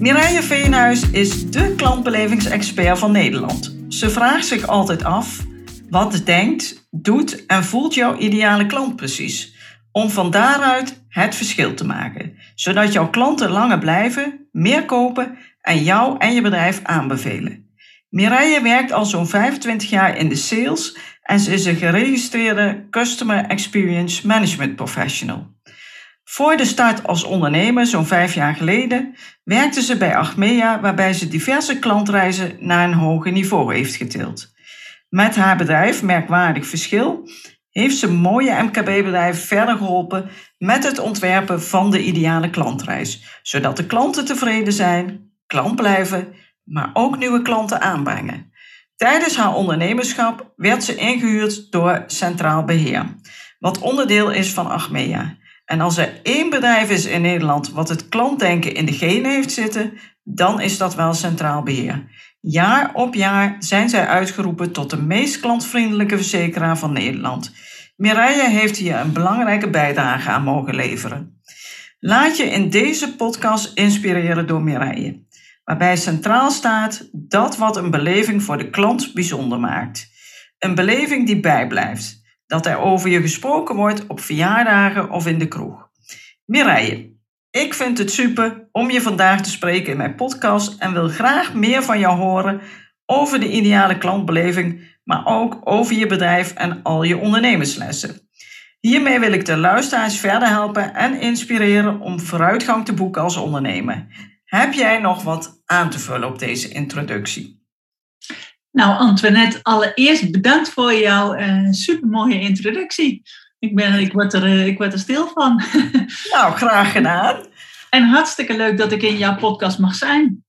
Mireille Veenhuis is de klantbelevingsexpert van Nederland. Ze vraagt zich altijd af: wat denkt, doet en voelt jouw ideale klant precies? Om van daaruit het verschil te maken, zodat jouw klanten langer blijven, meer kopen en jou en je bedrijf aanbevelen. Mireille werkt al zo'n 25 jaar in de sales en ze is een geregistreerde Customer Experience Management Professional. Voor de start als ondernemer, zo'n vijf jaar geleden, werkte ze bij Achmea, waarbij ze diverse klantreizen naar een hoger niveau heeft getild. Met haar bedrijf Merkwaardig Verschil heeft ze mooie MKB-bedrijven verder geholpen met het ontwerpen van de ideale klantreis, zodat de klanten tevreden zijn, klant blijven, maar ook nieuwe klanten aanbrengen. Tijdens haar ondernemerschap werd ze ingehuurd door Centraal Beheer, wat onderdeel is van Achmea. En als er één bedrijf is in Nederland wat het klantdenken in de genen heeft zitten, dan is dat wel Centraal Beheer. Jaar op jaar zijn zij uitgeroepen tot de meest klantvriendelijke verzekeraar van Nederland. Mireille heeft hier een belangrijke bijdrage aan mogen leveren. Laat je in deze podcast inspireren door Mireille, waarbij centraal staat dat wat een beleving voor de klant bijzonder maakt. Een beleving die bijblijft dat er over je gesproken wordt op verjaardagen of in de kroeg. Mireille, ik vind het super om je vandaag te spreken in mijn podcast en wil graag meer van jou horen over de ideale klantbeleving, maar ook over je bedrijf en al je ondernemerslessen. Hiermee wil ik de luisteraars verder helpen en inspireren om vooruitgang te boeken als ondernemer. Heb jij nog wat aan te vullen op deze introductie? Nou, Antoinette, allereerst bedankt voor jouw uh, supermooie introductie. Ik, ben, ik, word er, uh, ik word er stil van. Nou, graag gedaan. En hartstikke leuk dat ik in jouw podcast mag zijn.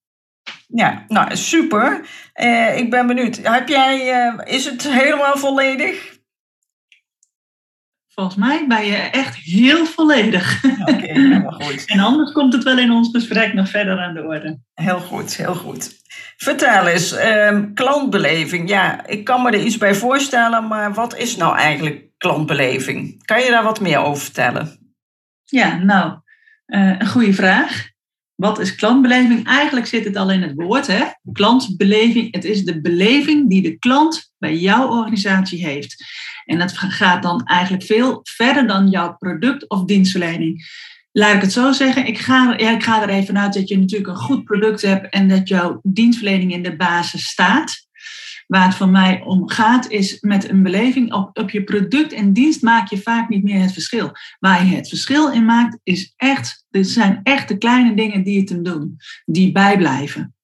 Ja, nou super. Uh, ik ben benieuwd. Heb jij, is het helemaal volledig? Volgens mij ben je echt heel volledig. Oké, okay, helemaal goed. en anders komt het wel in ons gesprek nog verder aan de orde. Heel goed, heel goed. Vertel eens, um, klantbeleving. Ja, ik kan me er iets bij voorstellen, maar wat is nou eigenlijk klantbeleving? Kan je daar wat meer over vertellen? Ja, nou, uh, een goede vraag. Wat is klantbeleving? Eigenlijk zit het al in het woord, hè? Klantbeleving, het is de beleving die de klant bij jouw organisatie heeft. En dat gaat dan eigenlijk veel verder dan jouw product of dienstverlening laat ik het zo zeggen, ik ga, ja, ik ga er even uit dat je natuurlijk een goed product hebt en dat jouw dienstverlening in de basis staat. Waar het voor mij om gaat, is met een beleving op, je product en dienst maak je vaak niet meer het verschil. Waar je het verschil in maakt, is echt, er zijn echt de kleine dingen die het hem doen, die bijblijven.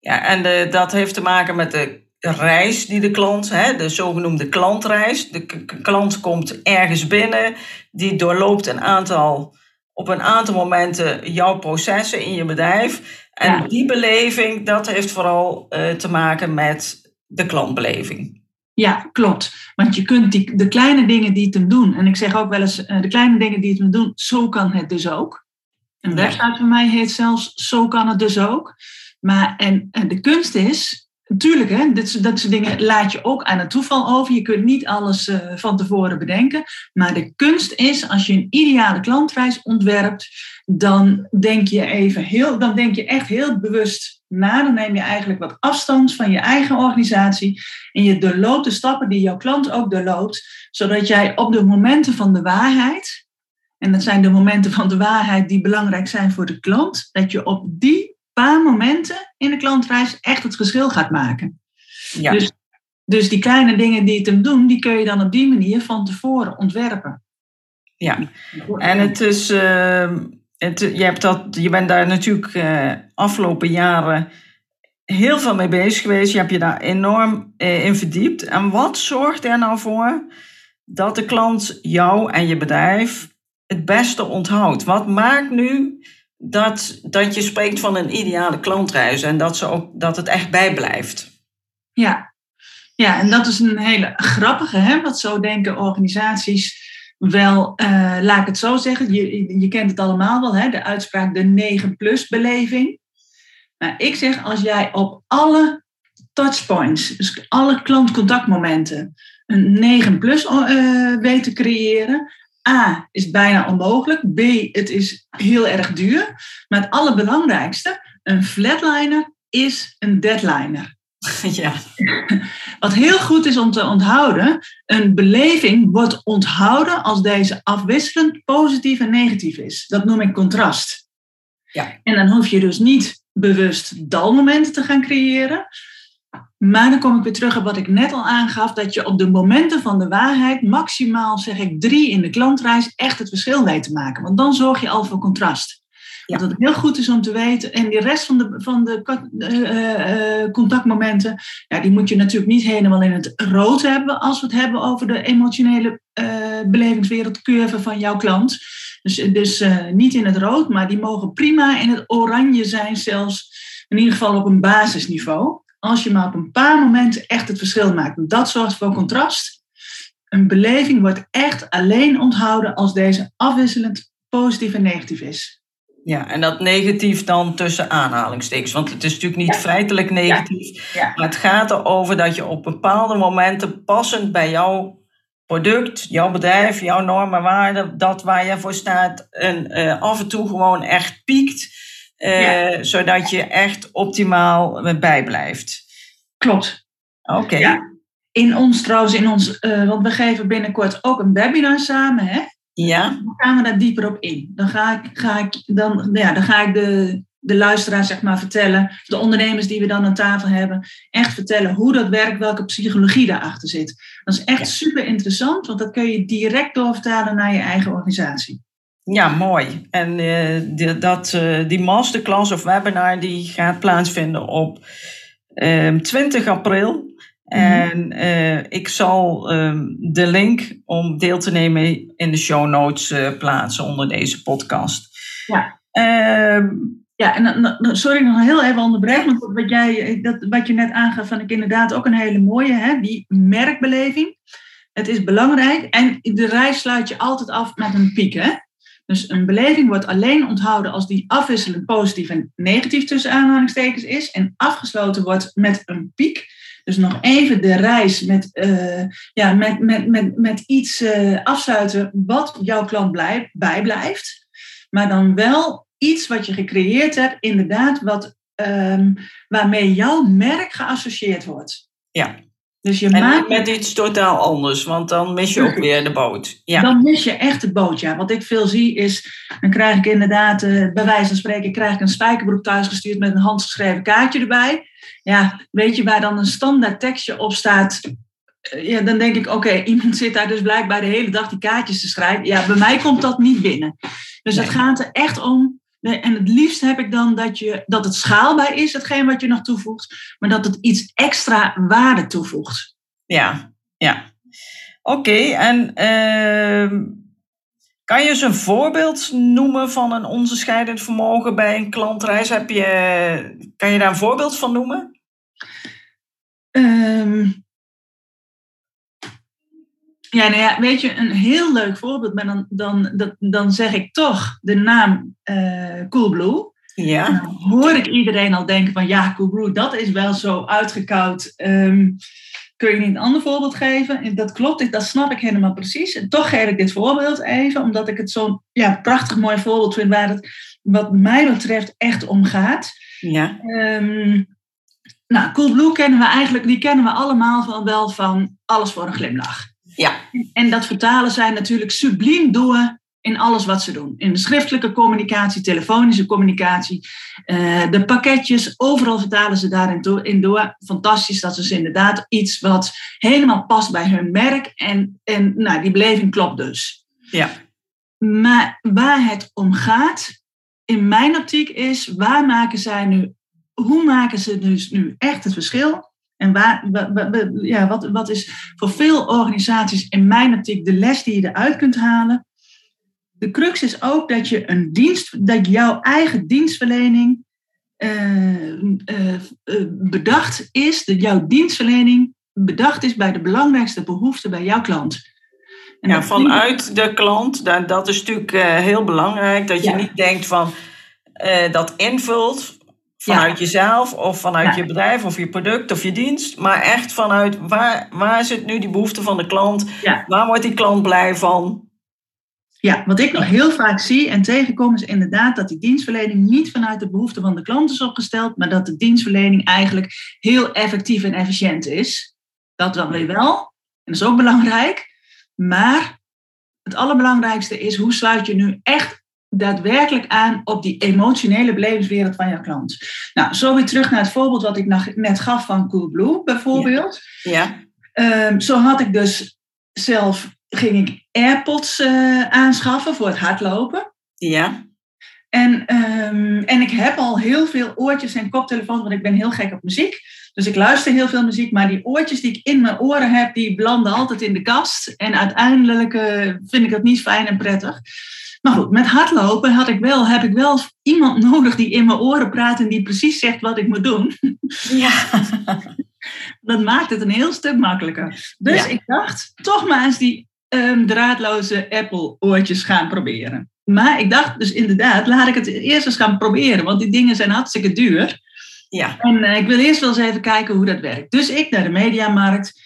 Ja, en dat heeft te maken met de reis die de klant, hè, de zogenoemde klantreis. De klant komt ergens binnen, die doorloopt een aantal op een aantal momenten jouw processen in je bedrijf. En die beleving, dat heeft vooral uh, te maken met de klantbeleving. Ja, klopt. Want je kunt die, de kleine dingen die het hem doen, en ik zeg ook wel eens, uh, de kleine dingen die het hem doen, zo kan het dus ook. Een website van mij heet zelfs, zo kan het dus ook. Maar en, en de kunst is, Natuurlijk, hè, dat soort dingen laat je ook aan het toeval over. Je kunt niet alles uh, van tevoren bedenken. Maar de kunst is, als je een ideale klantreis ontwerpt, dan denk je even heel, dan denk je echt heel bewust na. Dan neem je eigenlijk wat afstand van je eigen organisatie. En je doorloopt de stappen die jouw klant ook doorloopt, zodat jij op de momenten van de waarheid, en dat zijn de momenten van de waarheid die belangrijk zijn voor de klant, dat je op die paar momenten in de klantreis echt het verschil gaat maken. Ja. Dus, dus die kleine dingen die het hem doen, die kun je dan op die manier van tevoren ontwerpen. Ja, en het is, uh, het, je, hebt dat, je bent daar natuurlijk uh, afgelopen jaren heel veel mee bezig geweest. Je hebt je daar enorm uh, in verdiept. En wat zorgt er nou voor dat de klant jou en je bedrijf het beste onthoudt? Wat maakt nu dat, dat je spreekt van een ideale klantreis en dat, ze ook, dat het echt bijblijft. Ja. ja, en dat is een hele grappige, hè? want zo denken organisaties wel, uh, laat ik het zo zeggen, je, je kent het allemaal wel, hè? de uitspraak de 9-plus beleving. Maar ik zeg, als jij op alle touchpoints, dus alle klantcontactmomenten, een 9 plus uh, weet te creëren. A, is bijna onmogelijk. B, het is heel erg duur. Maar het allerbelangrijkste, een flatliner is een deadliner. Ja. Wat heel goed is om te onthouden, een beleving wordt onthouden als deze afwisselend positief en negatief is. Dat noem ik contrast. Ja. En dan hoef je dus niet bewust dalmomenten te gaan creëren, maar dan kom ik weer terug op wat ik net al aangaf, dat je op de momenten van de waarheid maximaal, zeg ik, drie in de klantreis echt het verschil weet te maken. Want dan zorg je al voor contrast. Ja. Dat het heel goed is om te weten. En de rest van de, van de uh, uh, contactmomenten, ja, die moet je natuurlijk niet helemaal in het rood hebben als we het hebben over de emotionele uh, belevingswereldcurve van jouw klant. Dus, dus niet in het rood, maar die mogen prima in het oranje zijn, zelfs in ieder geval op een basisniveau als je maar op een paar momenten echt het verschil maakt. Dat zorgt voor contrast. Een beleving wordt echt alleen onthouden als deze afwisselend positief en negatief is. Ja, en dat negatief dan tussen aanhalingstekens. Want het is natuurlijk niet feitelijk negatief. Ja. Maar het gaat erover dat je op bepaalde momenten passend bij jouw product, jouw bedrijf, jouw normen, waarden, dat waar je voor staat, en, uh, af en toe gewoon echt piekt. Uh, Zodat je echt optimaal bijblijft. Klopt. Oké. Ja. In ons trouwens, in ons, uh, want we geven binnenkort ook een webinar samen, hè? Ja. Dan gaan we daar dieper op in. Dan ga ik, ga ik, dan, ja, dan ga ik de, de luisteraar zeg maar vertellen, de ondernemers die we dan aan tafel hebben, echt vertellen hoe dat werkt, welke psychologie daarachter zit. Dat is echt super interessant, want dat kun je direct doorvertalen naar je eigen organisatie. Ja, mooi. En uh, die, dat, uh, die masterclass of webinar die gaat plaatsvinden op um, 20 april. En uh, ik zal um, de link om deel te nemen in de show notes plaatsen onder deze podcast. Ja. Um, ja, en sorry nog heel even onderbreken, want wat, jij, dat, wat je net aangaf, van ik inderdaad ook een hele mooie, hè, die merkbeleving. Het is belangrijk en de reis sluit je altijd af met een piek. Hè? Dus een beleving wordt alleen onthouden als die afwisselend positief en negatief tussen aanhalingstekens is en afgesloten wordt met een piek. Dus nog even de reis met, uh, ja, met, met, met, met iets uh, afsluiten wat jouw klant blij, bijblijft. Maar dan wel iets wat je gecreëerd hebt, inderdaad, wat, um, waarmee jouw merk geassocieerd wordt. Ja. Dus je en maakt... met iets totaal anders, want dan mis je ook weer de boot. Ja. Dan mis je echt de boot, ja. Wat ik veel zie is, dan krijg ik inderdaad, uh, bij wijze van spreken, krijg ik een spijkerbroek thuisgestuurd met een handgeschreven kaartje erbij. Ja, weet je, waar dan een standaard tekstje op staat. Uh, ja, dan denk ik, oké, iemand zit daar dus blijkbaar de hele dag die kaartjes te schrijven. Ja, bij mij komt dat niet binnen. Dus nee. het gaat er echt om en het liefst heb ik dan dat, je, dat het schaalbaar is, hetgeen wat je nog toevoegt, maar dat het iets extra waarde toevoegt. Ja, ja. Oké, okay, en uh, kan je eens een voorbeeld noemen van een onderscheidend vermogen bij een klantreis? Heb je, kan je daar een voorbeeld van noemen? Um, ja, nou ja, weet je, een heel leuk voorbeeld, maar dan, dan, dan, dan zeg ik toch de naam uh, Coolblue. Ja. En dan hoor ik iedereen al denken van ja, Coolblue, dat is wel zo uitgekoud. Um, kun je niet een ander voorbeeld geven? Dat klopt, dat snap ik helemaal precies. En toch geef ik dit voorbeeld even, omdat ik het zo'n ja, prachtig mooi voorbeeld vind waar het wat mij betreft echt om gaat. Ja. Um, nou, Coolblue kennen we eigenlijk, die kennen we allemaal van, wel van alles voor een glimlach. Ja. En dat vertalen zij natuurlijk subliem door in alles wat ze doen. In de schriftelijke communicatie, telefonische communicatie, uh, de pakketjes, overal vertalen ze daarin door, in door. Fantastisch, dat is inderdaad iets wat helemaal past bij hun merk. En, en nou, die beleving klopt dus. Ja. Maar waar het om gaat, in mijn optiek, is waar maken zij nu, hoe maken ze dus nu echt het verschil? En waar, ja, wat, wat is voor veel organisaties in mijn optiek de les die je eruit kunt halen? de crux is ook dat je een dienst, dat jouw eigen dienstverlening uh, uh, bedacht is, dat jouw dienstverlening bedacht is bij de belangrijkste behoeften bij jouw klant. En ja, vanuit de klant, dat, dat is natuurlijk heel belangrijk, dat je niet denkt van dat invult vanuit jezelf of vanuit je bedrijf of je product of je dienst, maar echt vanuit waar, waar zit nu die behoefte van de klant? Waar wordt die klant blij van? Ja, wat ik nog heel vaak zie en tegenkom is inderdaad dat die dienstverlening niet vanuit de behoeften van de klant is opgesteld, maar dat de dienstverlening eigenlijk heel effectief en efficiënt is. Dat dan weer wel, en dat is ook belangrijk. Maar het allerbelangrijkste is hoe sluit je nu echt daadwerkelijk aan op die emotionele belevingswereld van jouw klant. Nou, zo weer terug naar het voorbeeld wat ik net gaf van Coolblue bijvoorbeeld. Ja. Ehm, zo had ik dus zelf ging ik AirPods uh, aanschaffen voor het hardlopen. Ja. En, um, en ik heb al heel veel oortjes en koptelefoons, want ik ben heel gek op muziek. Dus ik luister heel veel muziek, maar die oortjes die ik in mijn oren heb, die belanden altijd in de kast. En uiteindelijk uh, vind ik dat niet fijn en prettig. Maar goed, met hardlopen had ik wel, heb ik wel iemand nodig die in mijn oren praat en die precies zegt wat ik moet doen. Ja. Dat maakt het een heel stuk makkelijker. Dus ik dacht, toch maar eens die um, draadloze Apple-oortjes gaan proberen. Maar ik dacht dus inderdaad, laat ik het eerst eens gaan proberen, want die dingen zijn hartstikke duur. Ja. En uh, ik wil eerst wel eens even kijken hoe dat werkt. Dus ik naar de mediamarkt.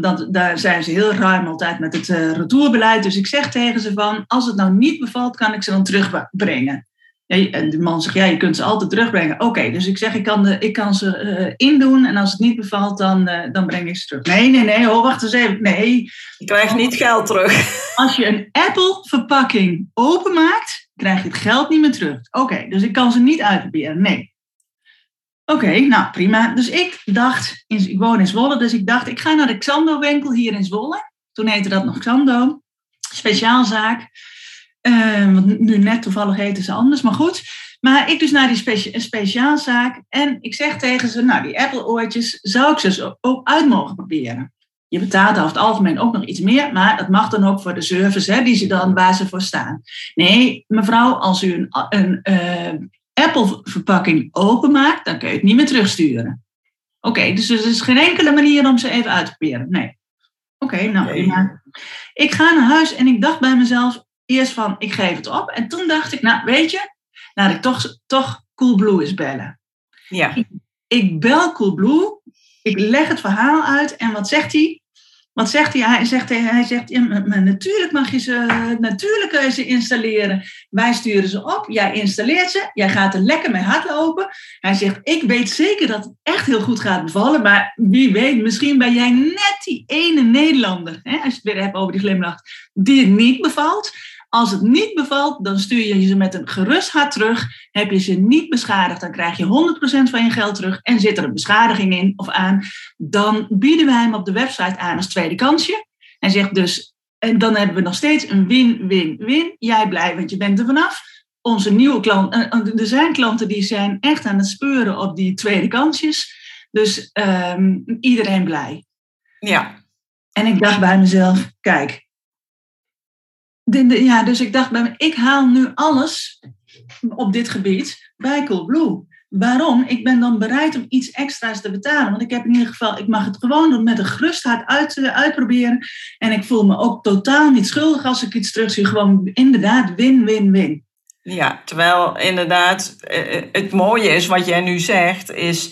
Dat, daar zijn ze heel ruim altijd met het uh, retourbeleid. Dus ik zeg tegen ze van, als het nou niet bevalt, kan ik ze dan terugbrengen. En de man zegt, ja, je kunt ze altijd terugbrengen. Oké, dus ik zeg, ik kan, de, ik kan ze uh, indoen en als het niet bevalt, dan, uh, dan breng ik ze terug. Nee, nee, nee, oh, wacht eens even. Nee. Je krijgt niet geld terug. Als je een Apple-verpakking openmaakt, krijg je het geld niet meer terug. Oké, dus ik kan ze niet uitproberen. Nee. Oké, nou prima. Dus ik dacht, ik woon in Zwolle, dus ik dacht, ik ga naar de Xando-winkel hier in Zwolle. Toen heette dat nog Xando. Speciaalzaak. Uh, want nu net toevallig heten ze anders, maar goed. Maar ik dus naar die specia speciaalzaak en ik zeg tegen ze, nou die Apple-oortjes, zou ik ze ook uit mogen proberen? Je betaalt over het algemeen ook nog iets meer, maar dat mag dan ook voor de service hè, die ze dan, waar ze voor staan. Nee, mevrouw, als u een, een uh, Apple-verpakking openmaakt, dan kun je het niet meer terugsturen. Oké, dus er is geen enkele manier om ze even uit te proberen. Nee. Oké, nou prima. Ik ga naar huis en ik dacht bij mezelf, eerst van, ik geef het op. En toen dacht ik, nou weet je, laat ik toch, toch Coolblue eens bellen. Ja. Ik, ik bel Coolblue, ik leg het verhaal uit en wat zegt hij? Wat zegt hij? Hij zegt, hij zegt ja, natuurlijk mag je ze, natuurlijk kun je ze installeren. Wij sturen ze op, jij installeert ze, jij gaat er lekker mee hardlopen. Hij zegt, ik weet zeker dat het echt heel goed gaat bevallen, maar wie weet, misschien ben jij net die ene Nederlander, hè, als je het weer hebt over die glimlach, die het niet bevalt. Als het niet bevalt, dan stuur je ze met een gerust hart terug. Heb je ze niet beschadigd, dan krijg je 100% van je geld terug. En zit er een beschadiging in of aan, dan bieden wij hem op de website aan als tweede kansje. En zegt dus, en dan hebben we nog steeds een win-win-win. Jij blij, want je bent er vanaf. Onze nieuwe klanten, er zijn klanten die zijn echt aan het speuren op die tweede kansjes. Dus um, iedereen blij. Ja. En ik dacht bij mezelf, kijk, ja, dus ik dacht bij me, ik haal nu alles op dit gebied bij Coolblue. Waarom? Ik ben dan bereid om iets extra's te betalen. Want ik heb in ieder geval, ik mag het gewoon met een gerust hart uit, uh, uitproberen. En ik voel me ook totaal niet schuldig als ik iets terugzie. Gewoon inderdaad win-win-win. Ja, terwijl inderdaad eh, het mooie is wat jij nu zegt, is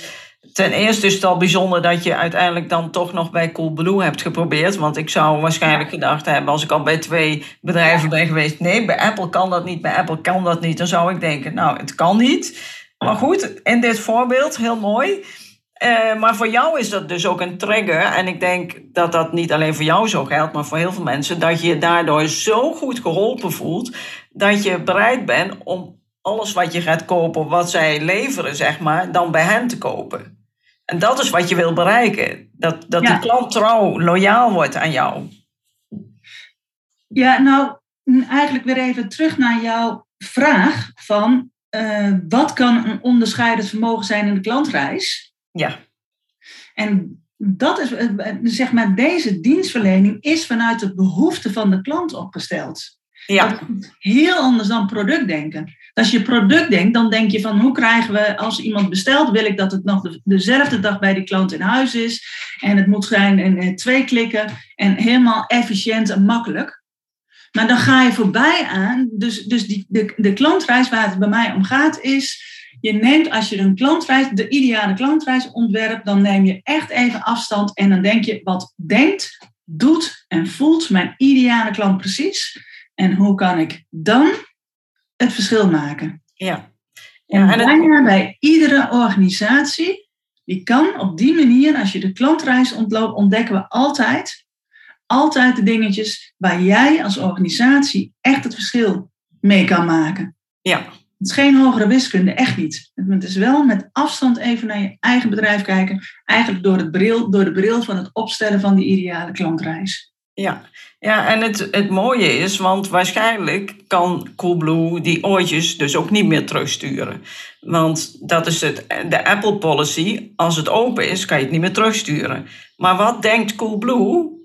ten eerste is het al bijzonder dat je uiteindelijk dan toch nog bij Coolblue hebt geprobeerd. Want ik zou waarschijnlijk gedacht hebben, als ik al bij twee bedrijven ben geweest, nee, bij Apple kan dat niet, bij Apple kan dat niet. Dan zou ik denken, nou, het kan niet. Maar goed, in dit voorbeeld, heel mooi. Uh, maar voor jou is dat dus ook een trigger. En ik denk dat dat niet alleen voor jou zo geldt, maar voor heel veel mensen. Dat je je daardoor zo goed geholpen voelt. Dat je bereid bent om alles wat je gaat kopen, wat zij leveren, zeg maar, dan bij hen te kopen. En dat is wat je wil bereiken. Dat, dat ja. die klant trouw, loyaal wordt aan jou. Ja, nou, eigenlijk weer even terug naar jouw vraag van uh, wat kan een onderscheidend vermogen zijn in de klantreis? Ja. En dat is, zeg maar, deze dienstverlening is vanuit de behoefte van de klant opgesteld. Ja. Dat is heel anders dan productdenken. Als je product denkt, dan denk je van hoe krijgen we, als iemand bestelt, wil ik dat het nog de, dezelfde dag bij die klant in huis is. En het moet zijn in twee klikken en helemaal efficiënt en makkelijk. Maar dan ga je voorbij aan, dus, dus die, de, de klantreis waar het bij mij om gaat is, je neemt als je een klantreis, de ideale klantreis ontwerpt, dan neem je echt even afstand en dan denk je, wat denkt, doet en voelt mijn ideale klant precies? En hoe kan ik dan het verschil maken? Ja. ja en bijna bij iedere organisatie, die kan op die manier, als je de klantreis ontloopt, ontdekken we altijd, altijd de dingetjes waar jij als organisatie echt het verschil mee kan maken. Ja. Het is geen hogere wiskunde, echt niet. Het is wel met afstand even naar je eigen bedrijf kijken. Eigenlijk door, het bril, door de bril van het opstellen van die ideale klantreis. Ja, ja en het, het mooie is, want waarschijnlijk kan Coolblue die oortjes dus ook niet meer terugsturen. Want dat is het, de Apple policy. Als het open is, kan je het niet meer terugsturen. Maar wat denkt Coolblue?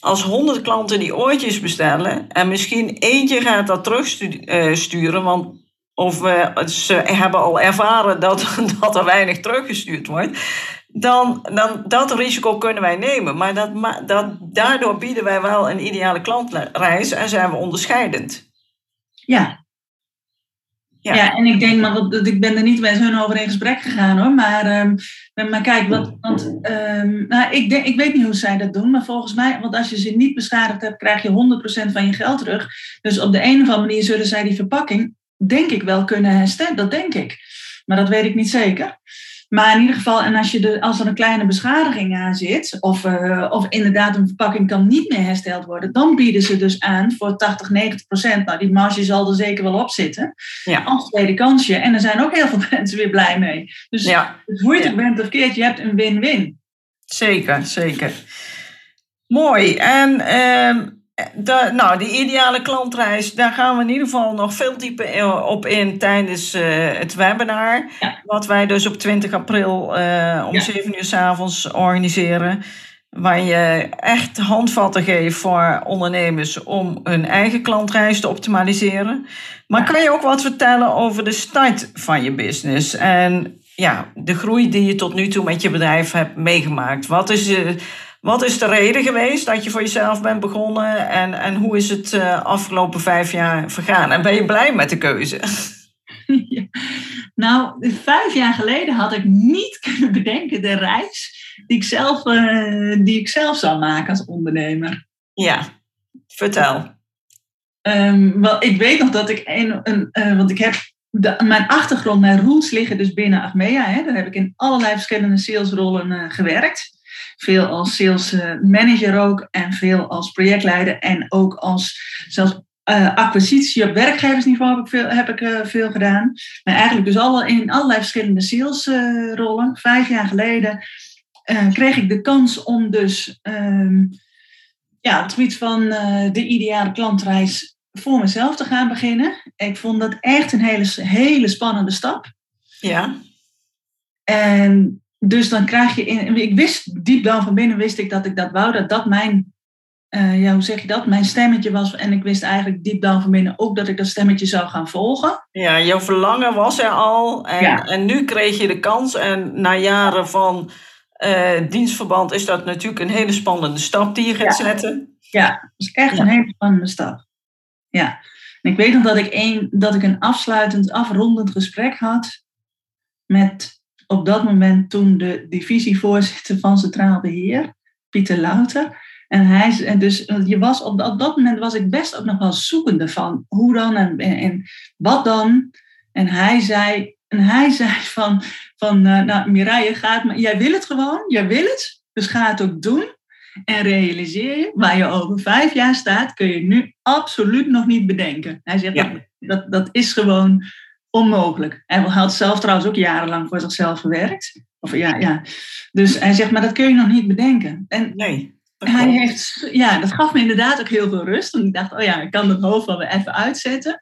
Als 100 klanten die oortjes bestellen en misschien eentje gaat dat terugsturen, want of uh, ze hebben al ervaren dat, dat er weinig teruggestuurd wordt, dan, dan dat risico kunnen wij nemen. Maar dat, dat, daardoor bieden wij wel een ideale klantreis en zijn we onderscheidend. Ja. Ja. ja en ik denk, maar dat, ik ben er niet met hun over in gesprek gegaan hoor. Maar, um, maar kijk, wat, want, um, nou, ik, denk, ik weet niet hoe zij dat doen. Maar volgens mij, want als je ze niet beschadigd hebt, krijg je 100% van je geld terug. Dus op de een of andere manier zullen zij die verpakking denk ik wel kunnen herstellen. Dat denk ik. Maar dat weet ik niet zeker. Maar in ieder geval, en als, je de, als er een kleine beschadiging aan zit, of, uh, of inderdaad een verpakking kan niet meer hersteld worden, dan bieden ze dus aan voor 80, 90 procent. Nou, die marge zal er zeker wel op zitten. Ja. Als tweede kansje. En er zijn ook heel veel mensen weer blij mee. Dus ja. hoe je het ja. bent of keert, je hebt een win-win. Zeker, zeker. Mooi. En uh, de, nou, die ideale klantreis, daar gaan we in ieder geval nog veel dieper op in tijdens uh, het webinar. Wat wij dus op 20 april uh, om ja. 7 uur s avonds organiseren. Waar je echt handvatten geeft voor ondernemers om hun eigen klantreis te optimaliseren. Maar kan je ook wat vertellen over de start van je business? En ja, de groei die je tot nu toe met je bedrijf hebt meegemaakt. Wat is wat is de reden geweest dat je voor jezelf bent begonnen en, en hoe is het uh, afgelopen vijf jaar vergaan? En ben je blij met de keuze? Ja. Nou, vijf jaar geleden had ik niet kunnen bedenken de reis die ik zelf, uh, die ik zelf zou maken als ondernemer. Ja, vertel. Um, wel, ik weet nog dat ik een, een uh, want ik heb de, mijn achtergrond, mijn roots liggen dus binnen Achmea. Hè. Daar heb ik in allerlei verschillende salesrollen gewerkt. Veel als sales eh, manager ook en veel als projectleider en ook als zelfs uh, acquisitie op werkgeversniveau heb ik veel, heb ik, uh, veel gedaan. Maar eigenlijk dus alle, in allerlei verschillende salesrollen. Vijf jaar geleden kreeg ik de kans om dus um, ja, het gebied van de ideale klantreis voor mezelf te gaan beginnen. Ik vond dat echt een hele, hele spannende stap. Ja. En dus dan krijg je, in, ik wist diep down van binnen, wist ik dat ik dat wou, dat dat mijn, uh, ja, hoe zeg je dat, mijn stemmetje was. En ik wist eigenlijk diep down van binnen ook dat ik dat stemmetje zou gaan volgen. Ja, jouw verlangen was er al en, ja. en nu kreeg je de kans. En na jaren van uh, dienstverband is dat natuurlijk een hele spannende stap die je gaat ja. zetten. Ja, dat is echt ja. een hele spannende stap. Ja, en ik weet nog dat ik, een, dat ik een afsluitend, afrondend gesprek had met op dat moment toen de divisievoorzitter van Centraal Beheer, Pieter Louter. En hij, en dus je was op, op dat moment was ik best ook nog wel zoekende van hoe dan en, en, en wat dan. En hij zei, en hij zei van, van uh, nou Mireille, gaat, maar jij wil het gewoon, jij wil het, dus ga het ook doen. En realiseer je, waar je over vijf jaar staat, kun je nu absoluut nog niet bedenken. Hij zegt, ja. dat, dat is gewoon onmogelijk. Hij had zelf trouwens ook jarenlang voor zichzelf gewerkt. Of, ja, ja. Dus hij zegt, maar dat kun je nog niet bedenken. En nee. Hij heeft, ja, dat gaf me inderdaad ook heel veel rust. Want ik dacht, oh ja, ik kan het hoofd wel weer even uitzetten.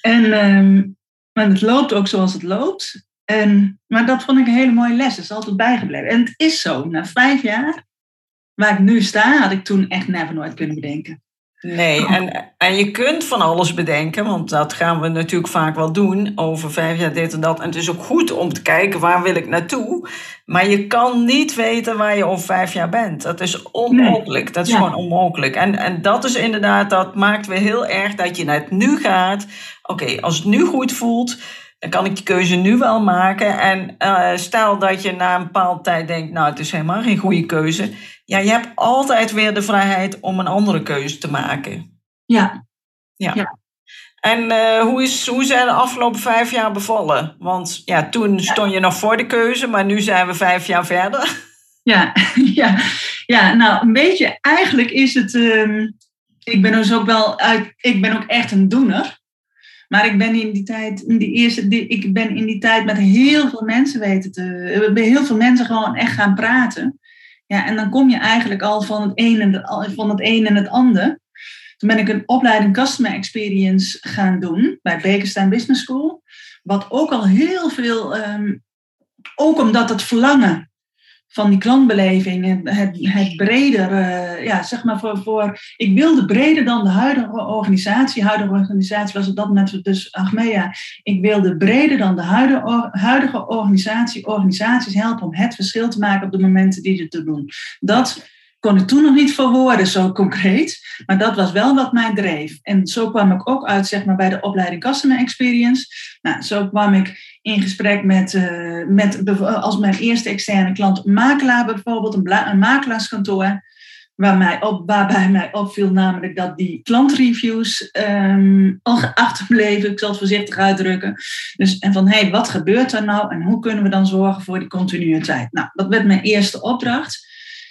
En um, maar het loopt ook zoals het loopt. En, maar dat vond ik een hele mooie les. Dat is altijd bijgebleven. En het is zo. Na vijf jaar, waar ik nu sta, had ik toen echt never nooit kunnen bedenken. Nee, en, en je kunt van alles bedenken, want dat gaan we natuurlijk vaak wel doen, over vijf jaar dit en dat. En het is ook goed om te kijken waar wil ik naartoe. Maar je kan niet weten waar je over vijf jaar bent. Dat is onmogelijk. Dat is gewoon onmogelijk. En, en dat is inderdaad, dat maakt weer heel erg dat je naar het nu gaat. Oké, als het nu goed voelt, dan kan ik die keuze nu wel maken. En uh, stel dat je na een bepaalde tijd denkt, nou het is helemaal geen goede keuze ja, je hebt altijd weer de vrijheid om een andere keuze te maken. Ja. Ja. ja. En uh, hoe, is, hoe zijn de afgelopen vijf jaar bevallen? Want ja, toen stond je nog voor de keuze, maar nu zijn we vijf jaar verder. Ja, ja, ja nou een beetje, eigenlijk is het, uh, ik ben dus ook wel uit, ik ben ook echt een doener. Maar ik ben in die tijd, in die eerste, die, ik ben in die tijd met heel veel mensen weten te, heel veel mensen gewoon echt gaan praten. Ja, en dan kom je eigenlijk al van het een en het, van het, een en het ander. Toen ben ik een opleiding Customer Experience gaan doen bij Bekenstein Business School. Wat ook al heel veel, um, ook omdat het verlangen van die klantbeleving, het, het breder, uh, ja, zeg maar voor, voor, ik wilde breder dan de huidige organisatie, huidige organisatie was het dat met dus Achmea, ik wilde breder dan de huidige, huidige organisatie, organisaties helpen om het verschil te maken op de momenten die ze te doen. Dat kon ik toen nog niet verwoorden zo concreet, maar dat was wel wat mij dreef. En zo kwam ik ook uit zeg maar, bij de opleiding Customer Experience. Nou, zo kwam ik in gesprek met, uh, met als mijn eerste externe klant, makelaar bijvoorbeeld, een, makelaarskantoor. Waar mij op, waarbij mij opviel namelijk dat die klantreviews um, al achterbleven, ik zal het voorzichtig uitdrukken. Dus, en van, hé, hey, wat gebeurt er nou en hoe kunnen we dan zorgen voor die continuïteit? Nou, dat werd mijn eerste opdracht.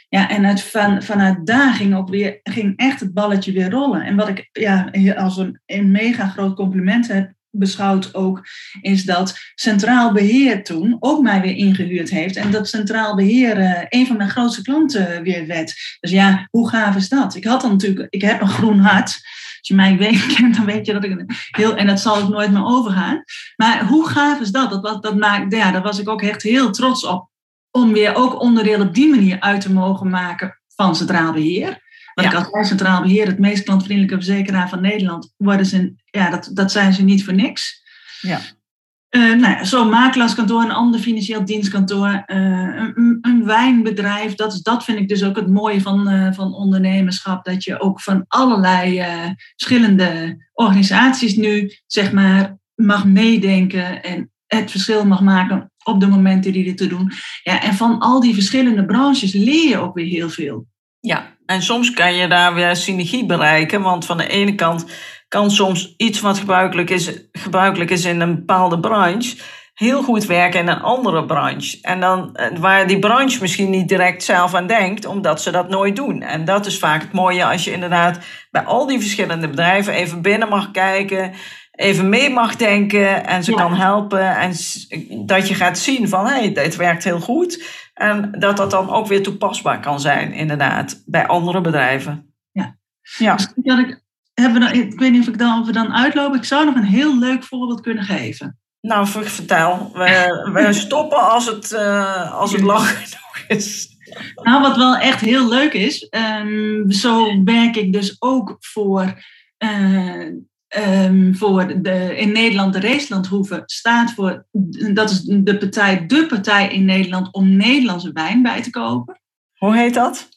Ja, en het, van, vanuit daar ging, weer, ging echt het balletje weer rollen. En wat ik ja, als een, een mega groot compliment heb beschouwd ook, is dat Centraal Beheer toen ook mij weer ingehuurd heeft. En dat Centraal Beheer uh, een van mijn grootste klanten weer werd. Dus ja, hoe gaaf is dat? Ik had dan natuurlijk, ik heb een groen hart. Als je mij weet, kent, dan weet je dat ik heel, en dat zal ik nooit meer overgaan. Maar hoe gaaf is dat? Dat, dat, dat maakt, ja, daar was ik ook echt heel trots op. Om weer ook onderdeel op die manier uit te mogen maken van Centraal Beheer. Want ja. ik als Centraal Beheer, het meest klantvriendelijke verzekeraar van Nederland, worden ze, ja, dat, dat zijn ze niet voor niks. Ja. Uh, nou ja, Zo'n makelaarskantoor, een ander financieel dienstkantoor, uh, een, een, wijnbedrijf. Dat, dat vind ik dus ook het mooie van, uh, van ondernemerschap. Dat je ook van allerlei verschillende organisaties nu zeg maar, mag meedenken en het verschil mag maken op de momenten die dit te doen. Ja, en van al die verschillende branches leer je ook weer heel veel. Ja, en soms kan je daar weer synergie bereiken. Want van de ene kant kan soms iets wat gebruikelijk is, gebruikelijk is in een bepaalde branche heel goed werken in een andere branche. En dan eh, waar die branche misschien niet direct zelf aan denkt, omdat ze dat nooit doen. En dat is vaak het mooie als je inderdaad bij al die verschillende bedrijven even binnen mag kijken, even mee mag denken en ze kan helpen. En dat je gaat zien van hé, hey, dit werkt heel goed. En dat dat dan ook weer toepasbaar kan zijn, inderdaad, bij andere bedrijven. Ja. ja. Dat ik, hebben we dan, ik weet niet of, ik dan, of we dan uitlopen. Ik zou nog een heel leuk voorbeeld kunnen geven. Nou, vertel. We, we stoppen als het, uh, als het lang genoeg is. Nou, wat wel echt heel leuk is. Um, zo werk ik dus ook voor uh, um, voor de, in Nederland de Reeslandhoeve staat voor, dat is de partij, de partij in Nederland om Nederlandse wijn bij te kopen. Hoe heet dat?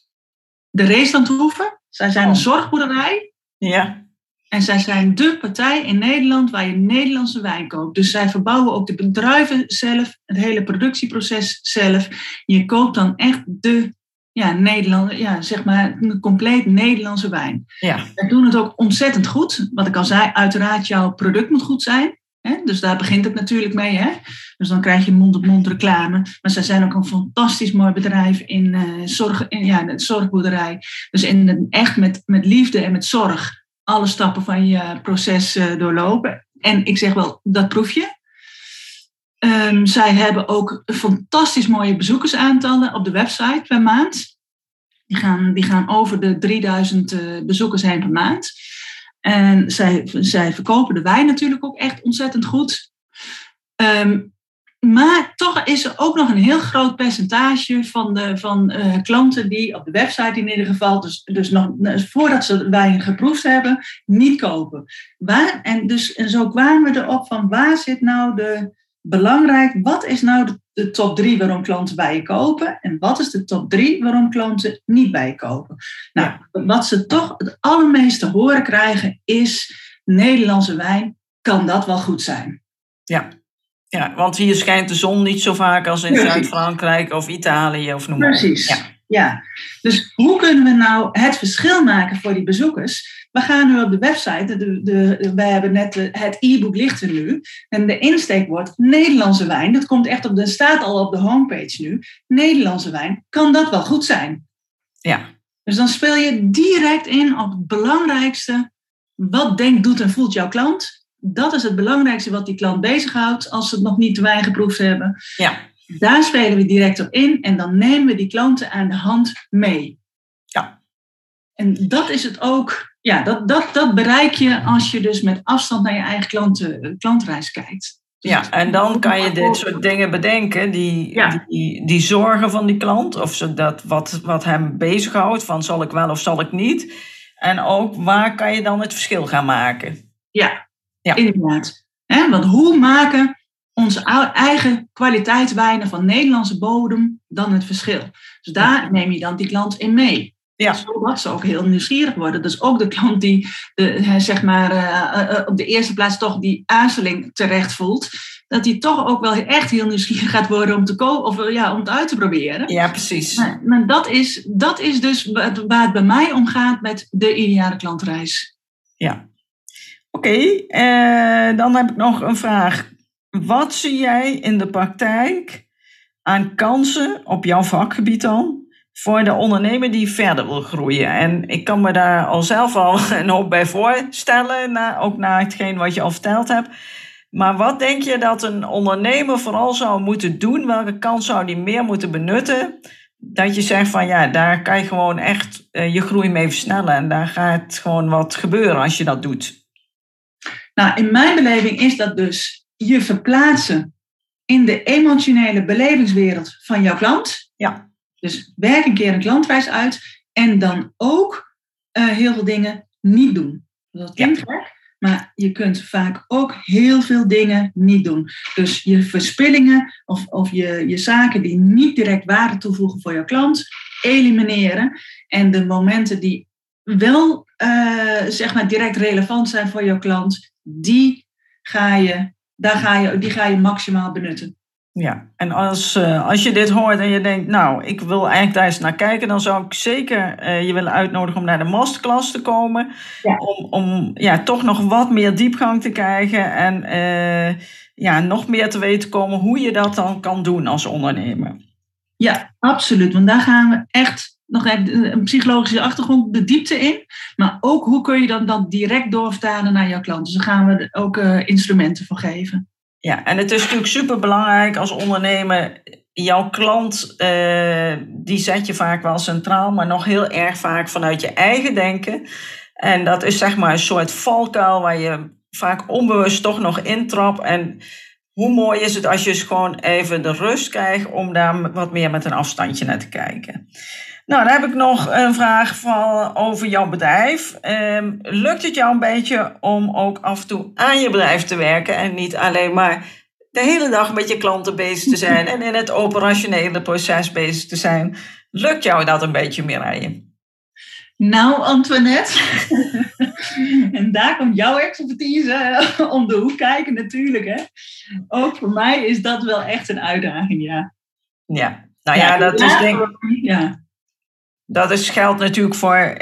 De Reeslandhoeve. Zij zijn een oh. zorgboerderij. Ja. En zij zijn de partij in Nederland waar je Nederlandse wijn koopt. Dus zij verbouwen ook de bedrijven zelf, het hele productieproces zelf. Je koopt dan echt de ja, Nederland, ja, zeg maar een compleet Nederlandse wijn. Ja. We doen het ook ontzettend goed. Wat ik al zei, uiteraard jouw product moet goed zijn. Hè? Dus daar begint het natuurlijk mee. Hè? Dus dan krijg je mond-op-mond reclame. Maar zij zijn ook een fantastisch mooi bedrijf in, uh, zorg, in ja, de zorgboerderij. Dus in, echt met, met liefde en met zorg alle stappen van je proces uh, doorlopen. En ik zeg wel, dat proef je. Um, zij hebben ook fantastisch mooie bezoekersaantallen op de website per maand. Die gaan, die gaan over de 3000 uh, eh, bezoekers heen per maand. En zij, zij verkopen de wijn natuurlijk ook echt ontzettend goed. Um, maar toch is er ook nog een heel groot percentage van, de, van uh, klanten die op de website in ieder geval, dus, dus nog voordat ze wijn geproefd hebben, niet kopen. Waar, en, dus, en zo kwamen we erop van waar zit nou de belangrijk, wat is nou de, de top drie waarom klanten bij je kopen en wat is de top drie waarom klanten niet bij je kopen? Nou, wat ze toch het allermeeste horen krijgen is Nederlandse wijn, kan dat wel goed zijn? Ja. Ja, want hier schijnt de zon niet zo vaak als in Zuid-Frankrijk of Italië of noem maar Precies. Ja. ja. Dus hoe kunnen we nou het verschil maken voor die bezoekers? We gaan nu op de website, de, de, wij hebben net het e-book ligt er nu. En de insteek wordt Nederlandse wijn. Dat komt echt op de, staat al op de homepage nu. Nederlandse wijn, kan dat wel goed zijn? Ja. Dus dan speel je direct in op het belangrijkste. Wat denkt, doet en voelt jouw klant? dat is het belangrijkste wat die klant bezighoudt als ze het nog niet te wijn geproefd hebben. Ja. Daar spelen we direct op in en dan nemen we die klanten aan de hand mee. Ja. En dat is het ook, ja, dat, dat, dat bereik je als je dus met afstand naar je eigen klanten, klantreis kijkt. Dus ja, en dan kan je dit soort dingen bedenken, die, die, die zorgen van die klant, of zodat wat, wat hem bezighoudt, van zal ik wel of zal ik niet. En ook waar kan je dan het verschil gaan maken. Ja, ja. Inderdaad. Want hoe maken onze eigen kwaliteitswijnen van Nederlandse bodem dan het verschil? Dus daar neem je dan die klant in mee. Ja. Zodat ze ook heel nieuwsgierig worden. Dus ook de klant die de, zeg maar, uh, op de eerste plaats toch die aarzeling terecht voelt. Dat die toch ook wel echt heel nieuwsgierig gaat worden om, te kopen of, ja, om het uit te proberen. Ja, precies. Maar, maar dat, is, dat is dus waar het bij mij om gaat met de ideale klantreis. Ja, Oké, okay, dan heb ik nog een vraag. Wat zie jij in de praktijk aan kansen op jouw vakgebied dan voor de ondernemer die verder wil groeien? En ik kan me daar al zelf al een hoop bij voorstellen, na, ook na hetgeen wat je al verteld hebt. Maar wat denk je dat een ondernemer vooral zou moeten doen? Welke kans zou die meer moeten benutten? Dat je zegt van ja, daar kan je gewoon echt uh, je groei mee versnellen. En daar gaat gewoon wat gebeuren als je dat doet. Nou, in mijn beleving is dat dus je verplaatsen in de emotionele belevingswereld van jouw klant. Ja. Dus werk een keer een klantreis uit en dan ook uh, heel veel dingen niet doen. Dat klinkt ja. gek, maar je kunt vaak ook heel veel dingen niet doen. Dus je verspillingen of, of je, je zaken die niet direct waarde toevoegen voor jouw klant, elimineren. En de momenten die wel uh, zeg maar direct relevant zijn voor jouw klant, die ga je, daar ga je, die ga je maximaal benutten. Ja, en als, uh, als je dit hoort en je denkt, nou, ik wil eigenlijk daar eens naar kijken, dan zou ik zeker uh, je willen uitnodigen om naar de masterclass te komen. Ja. Om, om ja, toch nog wat meer diepgang te krijgen en uh, ja, nog meer te weten komen hoe je dat dan kan doen als ondernemer. Ja, absoluut. Want daar gaan we echt nog even een psychologische achtergrond, de diepte in. Maar ook hoe kun je dat dan direct doorvertalen naar jouw klanten. Dus daar gaan we ook instrumenten voor geven. Ja, en het is natuurlijk super belangrijk als ondernemer. Jouw klant, uh, die zet je vaak wel centraal, maar nog heel erg vaak vanuit je eigen denken. En dat is zeg maar een soort valkuil waar je vaak onbewust toch nog intrapt. En hoe mooi is het als je eens gewoon even de rust krijgt om daar wat meer met een afstandje naar te kijken. Nou, dan heb ik nog een vraag van, over jouw bedrijf. Um, lukt het jou een beetje om ook af en toe aan je bedrijf te werken en niet alleen maar de hele dag met je klanten bezig te zijn en in het operationele proces bezig te zijn? Lukt jou dat een beetje, Mireille? Nou, Antoinette, en daar komt jouw expertise eh, om de hoek kijken natuurlijk. Hè? Ook voor mij is dat wel echt een uitdaging, ja. Ja, nou ja, ja dat is denk ik... Ja dat is, geldt natuurlijk voor,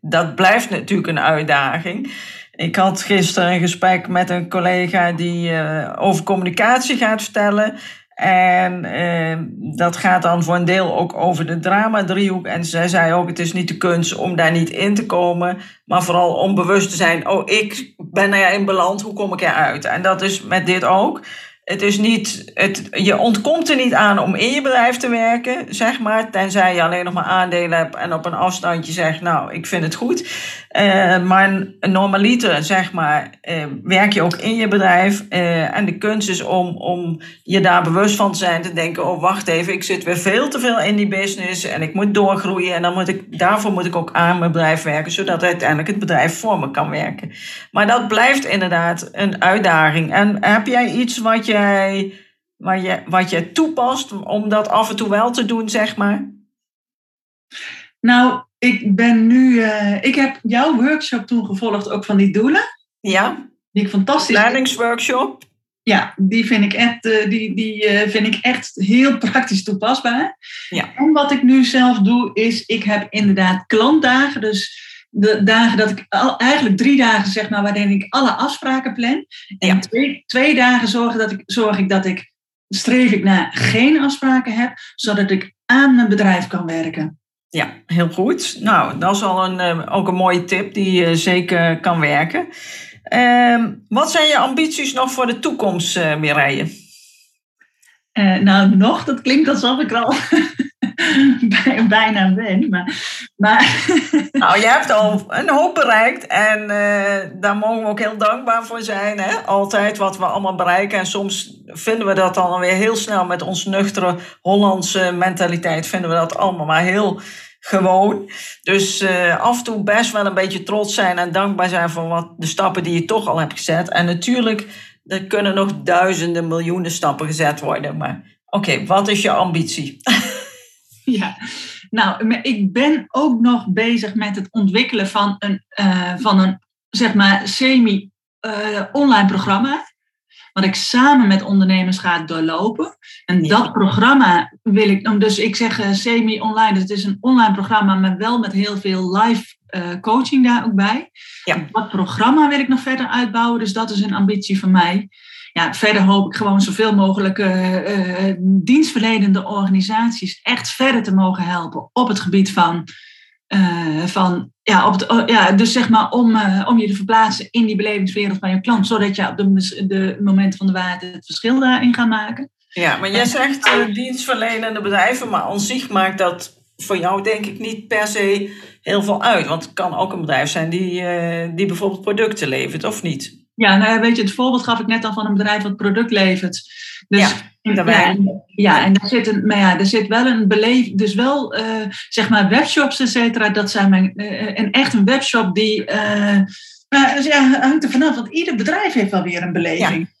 dat blijft natuurlijk een uitdaging. Ik had gisteren een gesprek met een collega die uh, over communicatie gaat vertellen. En uh, dat gaat dan voor een deel ook over de drama-driehoek. En zij zei ook, het is niet de kunst om daar niet in te komen. Maar vooral om bewust te zijn, oh, ik ben erin beland, hoe kom ik eruit? En dat is met dit ook. Het is niet, het, je ontkomt er niet aan om in je bedrijf te werken, zeg maar. Tenzij je alleen nog maar aandelen hebt en op een afstandje zegt, nou, ik vind het goed. Uh, maar normaliter, zeg maar, uh, werk je ook in je bedrijf. Uh, en de kunst is om, om je daar bewust van te zijn. Te denken, oh, wacht even, ik zit weer veel te veel in die business. En ik moet doorgroeien. En dan moet ik, daarvoor moet ik ook aan mijn bedrijf werken. Zodat uiteindelijk het bedrijf voor me kan werken. Maar dat blijft inderdaad een uitdaging. En heb jij iets wat jij, wat je, wat je toepast om dat af en toe wel te doen, zeg maar? Nou, ik ben nu. Uh, ik heb jouw workshop toen gevolgd, ook van die doelen. Ja. Die ik fantastisch. Leidingsworkshop. Ja, die vind ik echt, uh, die, die, uh, vind ik echt heel praktisch toepasbaar. Ja. En wat ik nu zelf doe, is ik heb inderdaad klantdagen. Dus de dagen dat ik al, eigenlijk drie dagen zeg maar waarin ik alle afspraken plan. En Ja. twee, twee dagen zorg, dat ik, zorg ik dat ik streef ik naar geen afspraken heb, zodat ik aan mijn bedrijf kan werken. Ja, heel goed. Nou, dat is al een, eh, ook een mooie tip die eh, zeker kan werken. Ehm, wat zijn je ambities nog voor de toekomst, eh Mireille? Nou, nog, dat klinkt alsof ik al bijna ben. Maar, maar Nou, je hebt al een hoop bereikt en eh, daar mogen we ook heel dankbaar voor zijn. Hè? Altijd wat we allemaal bereiken. En soms vinden we dat dan alweer heel snel met ons nuchtere Hollandse mentaliteit. Vinden we dat allemaal maar heel gewoon. Dus eh, af en toe best wel een beetje trots zijn en dankbaar zijn voor wat, de stappen die je toch al hebt gezet. En natuurlijk, er kunnen nog duizenden, miljoenen stappen gezet worden. Maar oké, wat is je ambitie? Ja, nou, ik ben ook nog bezig met het ontwikkelen van een, eh, van een zeg maar, semi-online programma. Wat ik samen met ondernemers ga doorlopen. En Ja. dat programma wil ik, dus ik zeg eh, semi-online, dus het is een online programma, maar wel met heel veel live eh, coaching daar ook bij. Ja. Dat programma wil ik nog verder uitbouwen, dus dat is een ambitie van mij. Ja, verder hoop ik gewoon zoveel mogelijk eh, eh, dienstverlenende organisaties echt verder te mogen helpen op het gebied van, eh, van ja, op het, oh, ja, dus zeg maar om, om je te verplaatsen in die belevingswereld van je klant, zodat je op de, de momenten van de waarheid het verschil daarin gaat maken. Ja, maar jij zegt dienstverlenende bedrijven, maar aan zich maakt dat voor jou denk ik niet per se heel veel uit. Want het kan ook een bedrijf zijn die, die bijvoorbeeld producten levert, of niet? Ja, nou ja, weet je, het voorbeeld gaf ik net al van een bedrijf wat product levert. Dus, Ja, daarbij. Ja, ja, en daar zit, een, maar ja, er zit wel een beleving, dus wel eh, zeg maar webshops, et cetera. Dat zijn mijn, eh, en echt een webshop die, eh, maar, dus ja, hangt er vanaf, want ieder bedrijf heeft wel weer een beleving.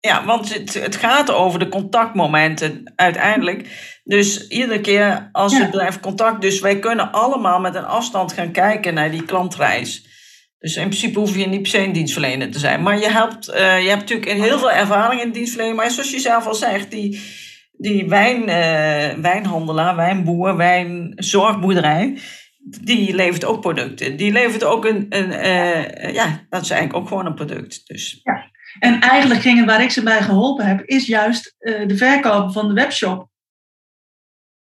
Ja, want het, het gaat over de contactmomenten uiteindelijk. Dus iedere keer als Ja. het bedrijf contact... Dus wij kunnen allemaal met een afstand gaan kijken naar die klantreis. Dus in principe hoef je niet per se een dienstverlener te zijn. Maar je hebt, eh, je hebt natuurlijk heel veel ervaring in dienstverlening. Maar zoals je zelf al zegt, die, die wijn, eh, wijnhandelaar, wijnboer, wijnzorgboerderij... Die levert ook producten. Die levert ook een... een eh, ja, dat is eigenlijk ook gewoon een product. Dus En eigenlijk ging het waar ik ze bij geholpen heb, is juist de verkoop van de webshop.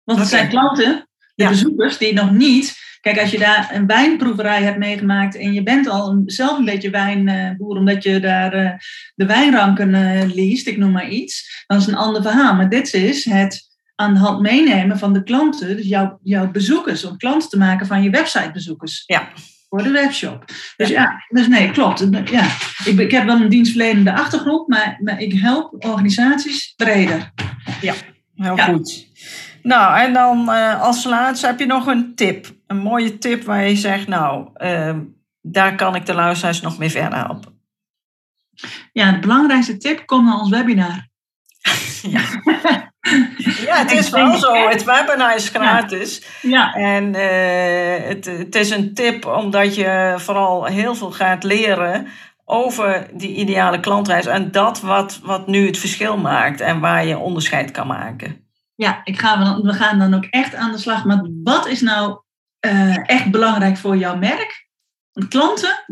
Want het zijn klanten, de Ja. bezoekers, die nog niet. Kijk, als je daar een wijnproeverij hebt meegemaakt en je bent al een- zelf een beetje wijnboer, omdat je daar eh, de wijnranken eh leest, ik noem maar iets, dan is een ander verhaal. Maar dit is het aan de hand meenemen van de klanten, dus jouw, jouw bezoekers, om klanten te maken van je websitebezoekers. Ja. Voor de webshop. Dus ja, dus nee, klopt. Ja. Ik, ik heb wel een dienstverlenende achtergrond, maar, maar ik help organisaties breder. Heel Ja. goed. Nou, en dan eh, als laatste heb je nog een tip. Een mooie tip waar je zegt, nou, ehm, daar kan ik de luisteraars nog mee verder helpen. Ja, de belangrijkste tip, kom naar ons webinar. Ja, het Ik is wel zo. Het webinar is gratis. Ja, En eh, het, het is een tip omdat je vooral heel veel gaat leren over die ideale klantreis. En dat wat, wat nu het verschil maakt en waar je onderscheid kan maken. Ja ik ga, we gaan dan ook echt aan de slag met wat is nou eh, echt belangrijk voor jouw merk? Klanten,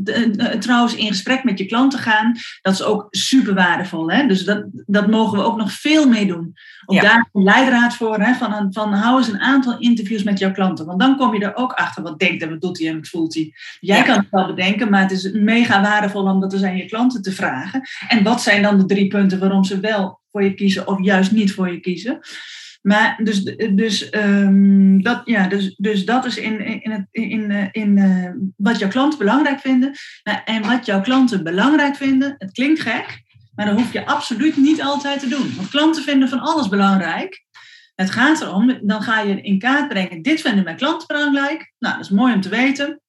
trouwens in gesprek met je klanten gaan, dat is ook super waardevol. Hè? Dus dat, dat mogen we ook nog veel mee doen. Ook ja. daar een leidraad voor, hè? Van, een, van hou eens een aantal interviews met jouw klanten. Want dan kom je er ook achter wat denkt en wat doet hij en wat voelt hij. Jij kan het wel bedenken, maar het is mega waardevol om dat eens aan je klanten te vragen. En wat zijn dan de drie punten waarom ze wel voor je kiezen of juist niet voor je kiezen? Maar dus, dus, um, dat, ja, dus, dus dat is in, in, het, in, in, in uh, wat jouw klanten belangrijk vinden. En wat jouw klanten belangrijk vinden, het klinkt gek, maar dat hoef je absoluut niet altijd te doen. Want klanten vinden van alles belangrijk. Het gaat erom, dan ga je in kaart brengen, dit vinden mijn klanten belangrijk. Nou, dat is mooi om te weten,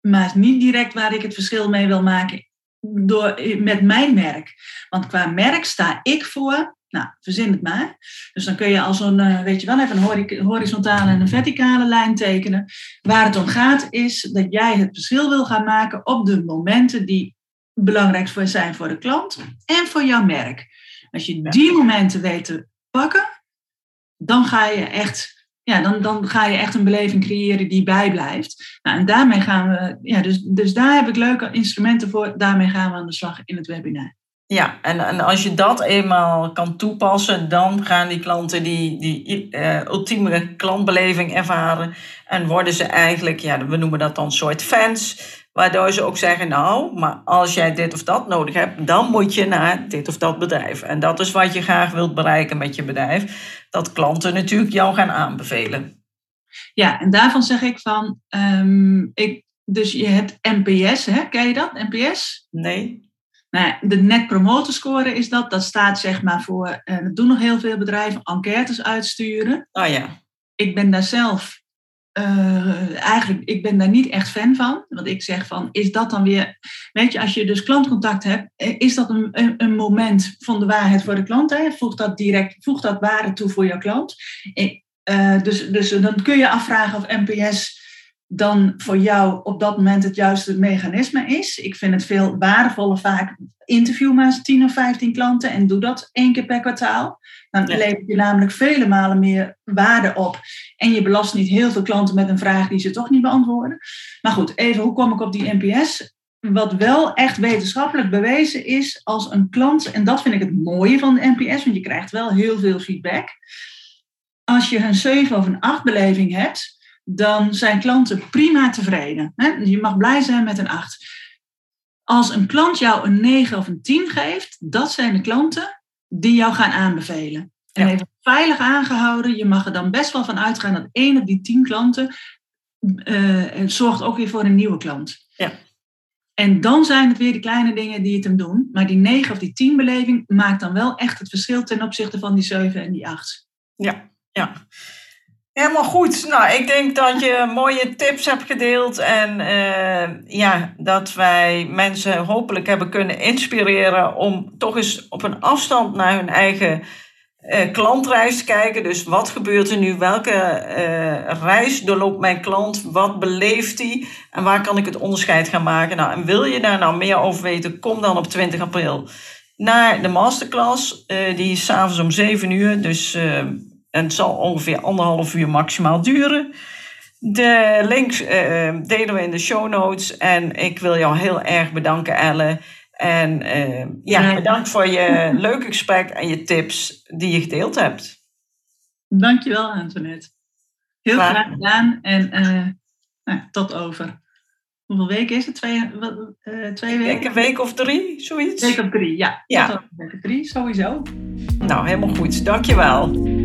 maar het is niet direct waar ik het verschil mee wil maken door, met mijn merk. Want qua merk sta ik voor nou, verzin het maar. Dus dan kun je als een, eh, weet je wel, even een horizontale en een verticale lijn tekenen. Waar het om gaat is dat jij het verschil wil gaan maken op de momenten die belangrijk zijn voor de klant en voor jouw merk. Als je die momenten weet te pakken, dan ga je echt, ja, dan, dan ga je echt een beleving creëren die bijblijft. Nou, en daarmee gaan we, ja, dus, dus daar heb ik leuke instrumenten voor. Daarmee gaan we aan de slag in het webinar. Ja, en, en als je dat eenmaal kan toepassen, dan gaan die klanten die, die uh, ultieme klantbeleving ervaren. En worden ze eigenlijk, ja, we noemen dat dan soort fans. Waardoor ze ook zeggen, nou, maar als jij dit of dat nodig hebt, dan moet je naar dit of dat bedrijf. En dat is wat je graag wilt bereiken met je bedrijf. Dat klanten natuurlijk jou gaan aanbevelen. Ja, en daarvan zeg ik van, um, ik, dus je hebt NPS, hè? ken je dat, NPS? Nee. Nou, de net promoter score is dat. Dat staat zeg maar voor, uh, dat doen nog heel veel bedrijven, enquêtes uitsturen. Oh ja. Ik ben daar zelf, uh, eigenlijk, ik ben daar niet echt fan van. Want ik zeg van, is dat dan weer, weet je, als je dus klantcontact hebt, eh, is dat een, een, een moment van de waarheid voor de klant? Hè? Voegt dat direct, voegt dat waarde toe voor jouw klant? Uh, dus, dus dan kun je afvragen of NPS dan voor jou op dat moment het juiste mechanisme is. Ik vind het veel waardevoller vaak interview maar 10 of 15 klanten en doe dat één keer per kwartaal. Dan ja. levert je namelijk vele malen meer waarde op. En je belast niet heel veel klanten met een vraag die ze toch niet beantwoorden. Maar goed, even hoe kom ik op die NPS? Wat wel echt wetenschappelijk bewezen is als een klant, en dat vind ik het mooie van de NPS, want je krijgt wel heel veel feedback. Als je een 7 of een 8 beleving hebt, dan zijn klanten prima tevreden. Je mag blij zijn met een 8. Als een klant jou een 9 of een 10 geeft, dat zijn de klanten die jou gaan aanbevelen. En even veilig aangehouden, je mag er dan best wel van uitgaan dat één op die 10 klanten uh, zorgt ook weer voor een nieuwe klant. Ja. En dan zijn het weer de kleine dingen die het hem doen. Maar die 9 of die 10 beleving maakt dan wel echt het verschil ten opzichte van die 7 en die 8. Ja, ja. Helemaal goed. Nou, ik denk dat je mooie tips hebt gedeeld. En uh, ja, dat wij mensen hopelijk hebben kunnen inspireren om toch eens op een afstand naar hun eigen uh, klantreis te kijken. Dus wat gebeurt er nu? Welke uh, reis doorloopt mijn klant? Wat beleeft hij? En waar kan ik het onderscheid gaan maken? Nou, en wil je daar nou meer over weten? Kom dan op 20 april naar de masterclass. die is s'avonds om 7 uur. Dus en het zal ongeveer anderhalf uur maximaal duren. De links uh, delen we in de show notes. En ik wil jou heel erg bedanken, Elle. En uh, ja, bedankt voor je leuke gesprek en je tips die je gedeeld hebt. Dankjewel, Antoinette. Heel graag, graag gedaan. En uh, nou, tot over. Hoeveel weken is het? Twee, uh, twee weken? een week of drie, zoiets? Week of drie, ja. ja. Tot week of drie, sowieso. Nou, helemaal goed. Dankjewel.